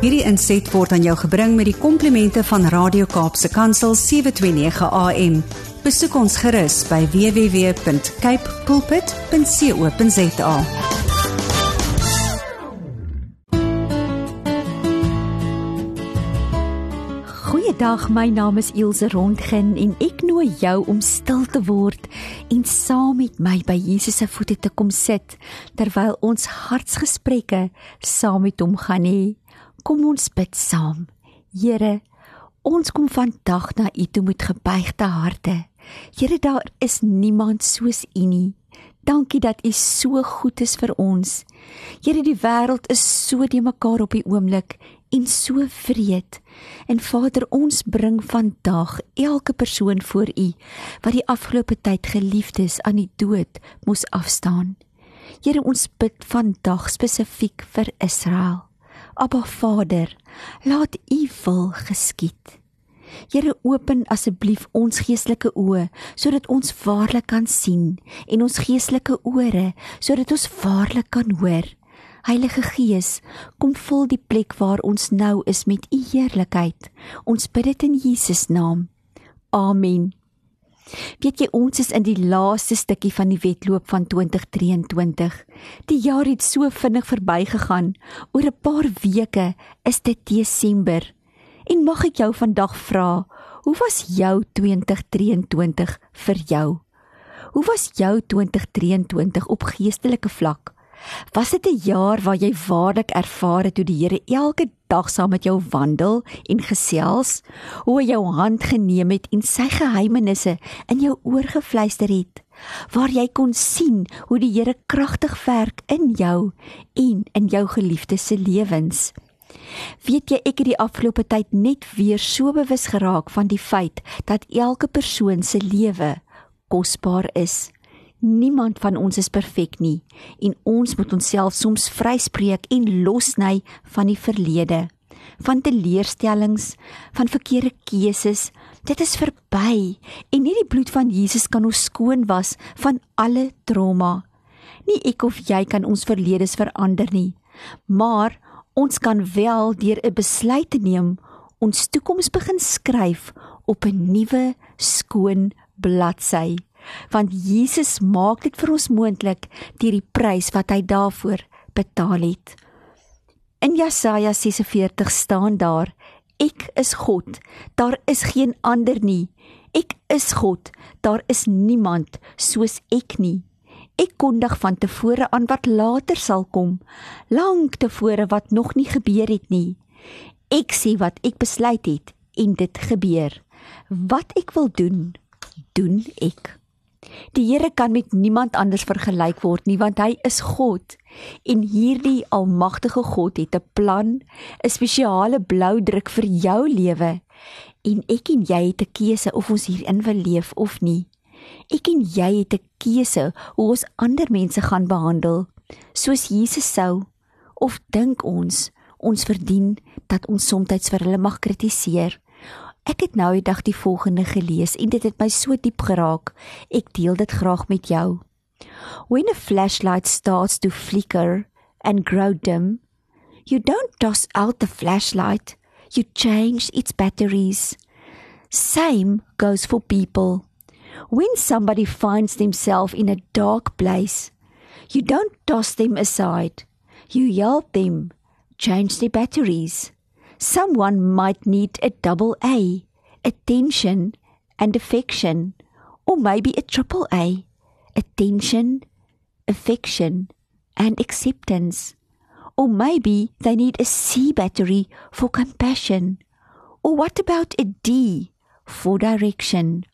Hierdie inset word aan jou gebring met die komplimente van Radio Kaapse Kansel 729 AM. Besoek ons gerus by www.cape pulpit.co.za. Goeiedag, my naam is Ilse Rondgen en ek nooi jou om stil te word en saam met my by Jesus se voete te kom sit terwyl ons hartsgesprekke saam met hom gaan hê. Kom ons bid saam. Here, ons kom vandag na U toe met gebuigde harte. Here, daar is niemand soos U nie. Dankie dat U so goed is vir ons. Here, die wêreld is so de mekaar op die oomblik en so vreed. En Vader, ons bring vandag elke persoon voor U wat die afgelope tyd geliefdes aan die dood moes afstaan. Here, ons bid vandag spesifiek vir Israel. Abba Vader, laat U wil geskied. Here open asseblief ons geestelike oë sodat ons waarlik kan sien en ons geestelike ore sodat ons waarlik kan hoor. Heilige Gees, kom vul die plek waar ons nou is met u heerlikheid. Ons bid dit in Jesus naam. Amen. Weet jy ons is in die laaste stukkie van die wedloop van 2023. Die jaar het so vinnig verbygegaan. Oor 'n paar weke is dit Desember. En mag ek jou vandag vra, hoe was jou 2023 vir jou? Hoe was jou 2023 op geestelike vlak? Was dit 'n jaar waar jy waarlik ervaar het hoe die Here elke dag saam met jou wandel en gesels, hoe hy jou hand geneem het en sy geheimenisse in jou oor gefluister het, waar jy kon sien hoe die Here kragtig werk in jou en in jou geliefdes se lewens? Weet jy ek het die afgelope tyd net weer so bewus geraak van die feit dat elke persoon se lewe kosbaar is. Niemand van ons is perfek nie en ons moet onsself soms vryspreek en losny van die verlede, van teleurstellings, van verkeerde keuses. Dit is verby en nie die bloed van Jesus kan ons skoon was van alle trauma. Nie ek of jy kan ons verledes verander nie, maar ons kan wel deur 'n besluit te neem ons toekoms begin skryf op 'n nuwe skoon bladsy want Jesus maak dit vir ons moontlik deur die prys wat hy daarvoor betaal het. In Jesaja 46 staan daar: Ek is God, daar is geen ander nie. Ek is God, daar is niemand soos ek nie. Ek kondig van tevore aan wat later sal kom, lank tevore wat nog nie gebeur het nie. Ek sê wat ek besluit het en dit gebeur. Wat ek wil doen, doen ek. Die Here kan met niemand anders vergelyk word nie want hy is God. En hierdie almagtige God het 'n plan, 'n spesiale blou druk vir jou lewe. En ek en jy het 'n keuse of ons hierin wil leef of nie. Ek en jy het 'n keuse hoe ons ander mense gaan behandel soos Jesus sou of dink ons ons verdien dat ons soms vir hulle mag kritiseer Ek het nou die dag die volgende gelees en dit het my so diep geraak. Ek deel dit graag met jou. When a flashlight starts to flicker and grow dim, you don't toss out the flashlight, you change its batteries. Same goes for people. When somebody finds themselves in a dark place, you don't toss them aside. You help them change their batteries someone might need a double A, attention and affection, or maybe a triple A, attention, affection, and acceptance. Or maybe they need a C battery for compassion. Or what about a D for direction?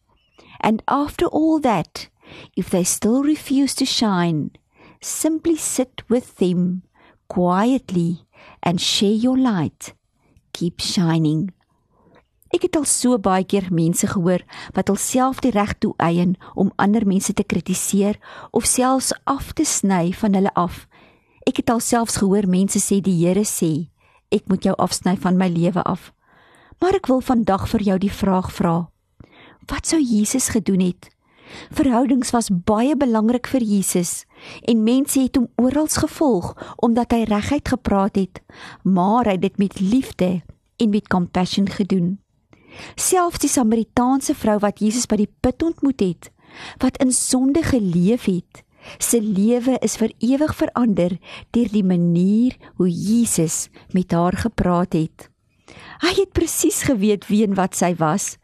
And after all that, if they still refuse to shine, simply sit with them quietly and share your light keep shining. Ek het al so baie keer mense gehoor wat hulself die reg toe eien om ander mense te kritiseer of selfs af te sny van hulle af. Ek het alselfs gehoor mense sê die Here sê, ek moet jou afsny van my lewe af. Maar ek wil vandag vir jou die vraag vra. Wat sou Jesus gedoen het? Verhoudings was baie belangrik vir Jesus en mense het hom oral gevolg omdat hy reguit gepraat het, maar hy het dit met liefde en met compassion gedoen. Selfs die Samaritaanse vrou wat Jesus by die put ontmoet het, wat in sonde geleef het, se lewe is vir ewig verander deur die manier hoe Jesus met haar gepraat het. Hy het presies geweet wie en wat sy was,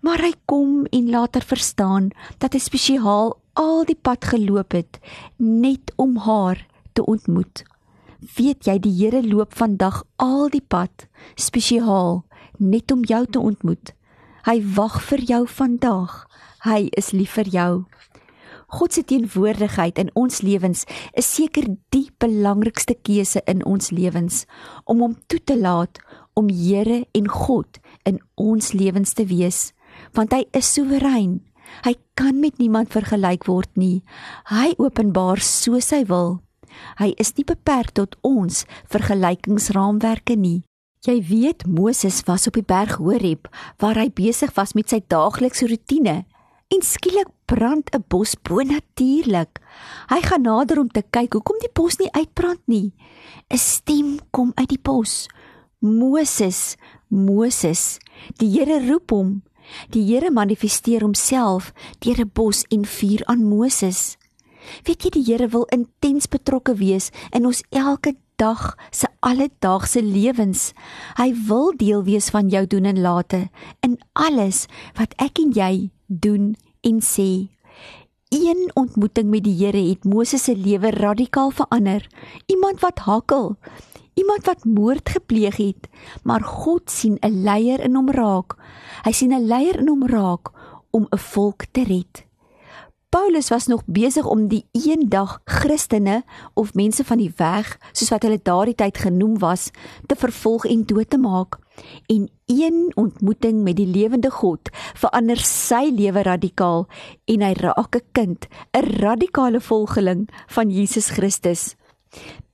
maar hy kom en laat haar verstaan dat hy spesiaal al die pad geloop het net om haar te ontmoet. Weet jy die Here loop vandag al die pad spesiaal net om jou te ontmoet. Hy wag vir jou vandag. Hy is lief vir jou. God se teenwoordigheid in ons lewens is seker die belangrikste keuse in ons lewens om hom toe te laat om Here en God in ons lewens te wees, want hy is soewerein. Hy kan met niemand vergelyk word nie. Hy openbaar soos hy wil. Hy is nie beperk tot ons vergelykingsraamwerke nie. Jy weet Moses was op die berg Horeb waar hy besig was met sy daaglikse rotine en skielik brand 'n bos bonatuurlik. Hy gaan nader om te kyk hoekom die bos nie uitbrand nie. 'n Stem kom uit die bos. Moses, Moses. Die Here roep hom. Die Here manifesteer homself deur 'n bos en vuur aan Moses. Weet jy die Here wil intens betrokke wees in ons elke dag se alledaagse lewens. Hy wil deel wees van jou doen en late in alles wat ek en jy doen en sê. Een ontmoeting met die Here het Moses se lewe radikaal verander. Iemand wat hakkel, iemand wat moord gepleeg het, maar God sien 'n leier in hom raak. Hy sien 'n leier in hom raak om 'n volk te red. Paulus was nog besig om die eendag Christene of mense van die weg, soos wat hulle daardie tyd genoem was, te vervolg en dood te maak. En een ontmoeting met die lewende God verander sy lewe radikaal en hy raak 'n kind, 'n radikale volgeling van Jesus Christus.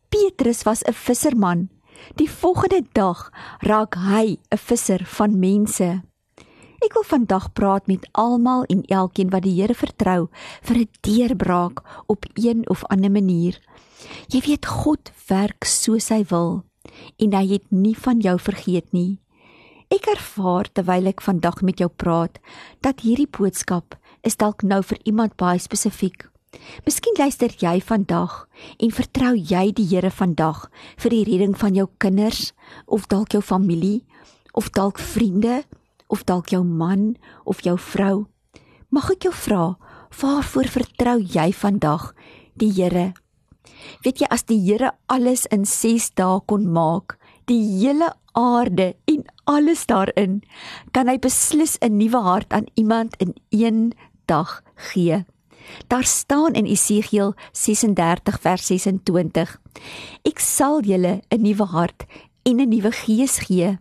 Petrus was 'n visserman. Die volgende dag raak hy 'n visser van mense. Ek wil vandag praat met almal en elkeen wat die Here vertrou vir 'n deurbraak op een of ander manier. Jy weet God werk soos hy wil en hy het nie van jou vergeet nie. Ek ervaar terwyl ek vandag met jou praat dat hierdie boodskap is dalk nou vir iemand baie spesifiek. Miskien luister jy vandag en vertrou jy die Here vandag vir die redding van jou kinders of dalk jou familie of dalk vriende of dalk jou man of jou vrou. Mag ek jou vra, waarvoor vertrou jy vandag die Here? Weet jy as die Here alles in 6 dae kon maak, die hele aarde en alles daarin, kan hy beslis 'n nuwe hart aan iemand in een dag gee. Daar staan in Esegiel 36 vers 26: Ek sal julle 'n nuwe hart en 'n nuwe gees gee.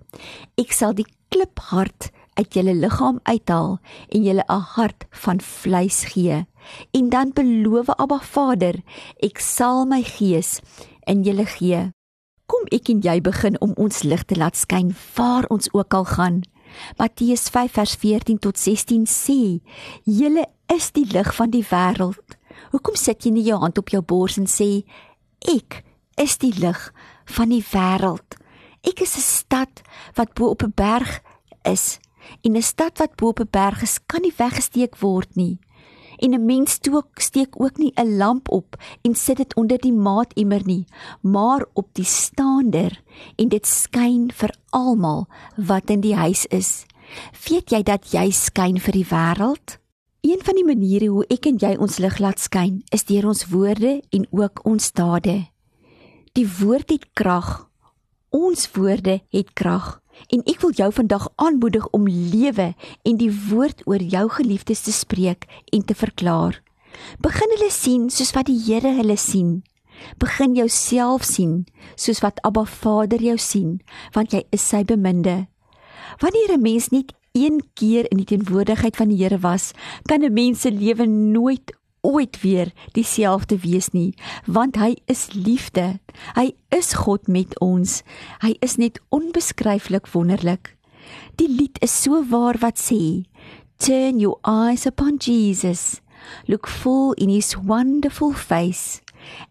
Ek sal die kliphart uit julle liggaam uithaal en julle 'n hart van vleis gee. En dan beloof Abba Vader, ek sal my gees in julle gee. Kom ek en jy begin om ons lig te laat skyn waar ons ook al gaan. Matteus 5 vers 14 tot 16 sê: "Julle is die lig van die wêreld. Hoekom sit jy nie jou hand op jou bors en sê: Ek is die lig van die wêreld. Ek is 'n stad wat bo op 'n berg is. En 'n stad wat bo op 'n berg is, kan nie weggesteek word nie. En 'n mens stook steek ook nie 'n lamp op en sit dit onder die maatemmer nie, maar op die staander en dit skyn vir almal wat in die huis is. Weet jy dat jy skyn vir die wêreld? Een van die maniere hoe ek en jy ons lig laat skyn, is deur ons woorde en ook ons dade. Die woord het krag. Ons woorde het krag. En ek wil jou vandag aanmoedig om lewe en die woord oor jou geliefdes te spreek en te verklaar. Begin hulle sien soos wat die Here hulle sien. Begin jouself sien soos wat Abba Vader jou sien, want jy is sy beminde. Wanneer 'n mens net een keer in die teenwoordigheid van die Here was, kan 'n mens se lewe nooit ooit weer dieselfde wees nie, want hy is liefde. Hy is God met ons. Hy is net onbeskryflik wonderlik. Die lied is so waar wat sê: Turn your eyes upon Jesus, look full in his wonderful face,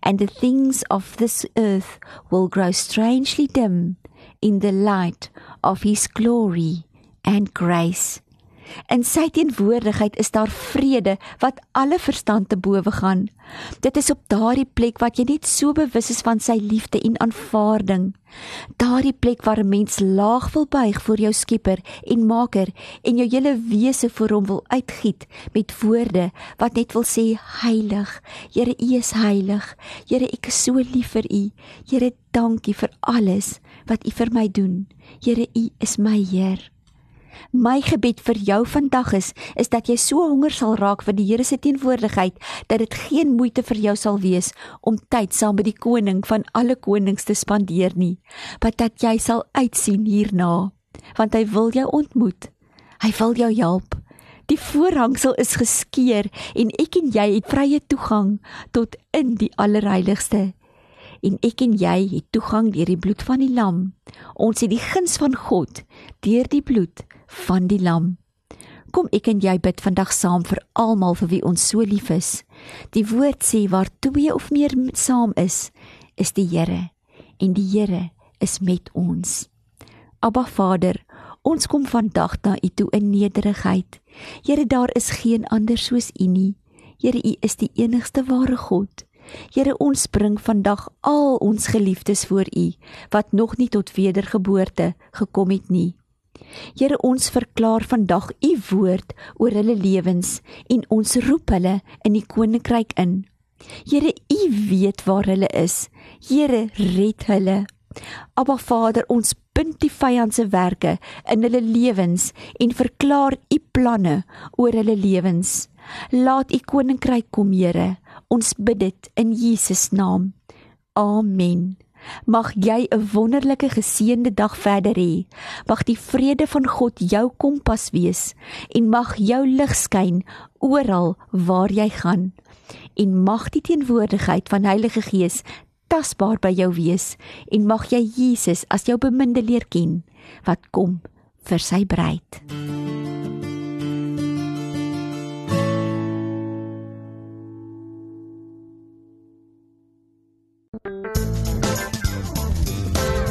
and the things of this earth will grow strangely dim in the light of his glory and grace. In sy teenwoordigheid is daar vrede wat alle verstand te bowe gaan. Dit is op daardie plek wat jy net so bewus is van sy liefde en aanvaarding. Daardie plek waar 'n mens laag wil buig voor jou Skepper en Maker en jou hele wese voor hom wil uitgiet met woorde wat net wil sê heilig. Here, U is heilig. Here, ek is so lief vir U. Here, dankie vir alles wat U vir my doen. Here, U is my Heer. My gebed vir jou vandag is is dat jy so honger sal raak vir die Here se teenwoordigheid dat dit geen moeite vir jou sal wees om tyd saam met die koning van alle konings te spandeer nie, maar dat jy sal uitsien hierna, want hy wil jou ontmoet. Hy wil jou help. Die voorhangsel is geskeur en ek en jy het vrye toegang tot in die allerheiligste en ek en jy het toegang deur die bloed van die lam. Ons het die guns van God deur die bloed van die lam. Kom ek en jy bid vandag saam vir almal vir wie ons so lief is. Die woord sê waar twee of meer saam is, is die Here en die Here is met ons. Abba Vader, ons kom vandag na U toe in nederigheid. Here, daar is geen ander soos U nie. Here, U is die enigste ware God. Here ons bring vandag al ons geliefdes voor U wat nog nie tot wedergeboorte gekom het nie. Here ons verklaar vandag U woord oor hulle lewens en ons roep hulle in die koninkryk in. Here U weet waar hulle is. Here red hulle. Aba Vader, ons bind die vyand se werke in hulle lewens en verklaar U planne oor hulle lewens. Laat U koninkryk kom, Here. Ons bid dit in Jesus naam. Amen. Mag jy 'n wonderlike geseënde dag verder hê. Mag die vrede van God jou kompas wees en mag jou lig skyn oral waar jy gaan. En mag die teenwoordigheid van Heilige Gees tasbaar by jou wees en mag jy Jesus as jou beminde leer ken wat kom vir sy bruid.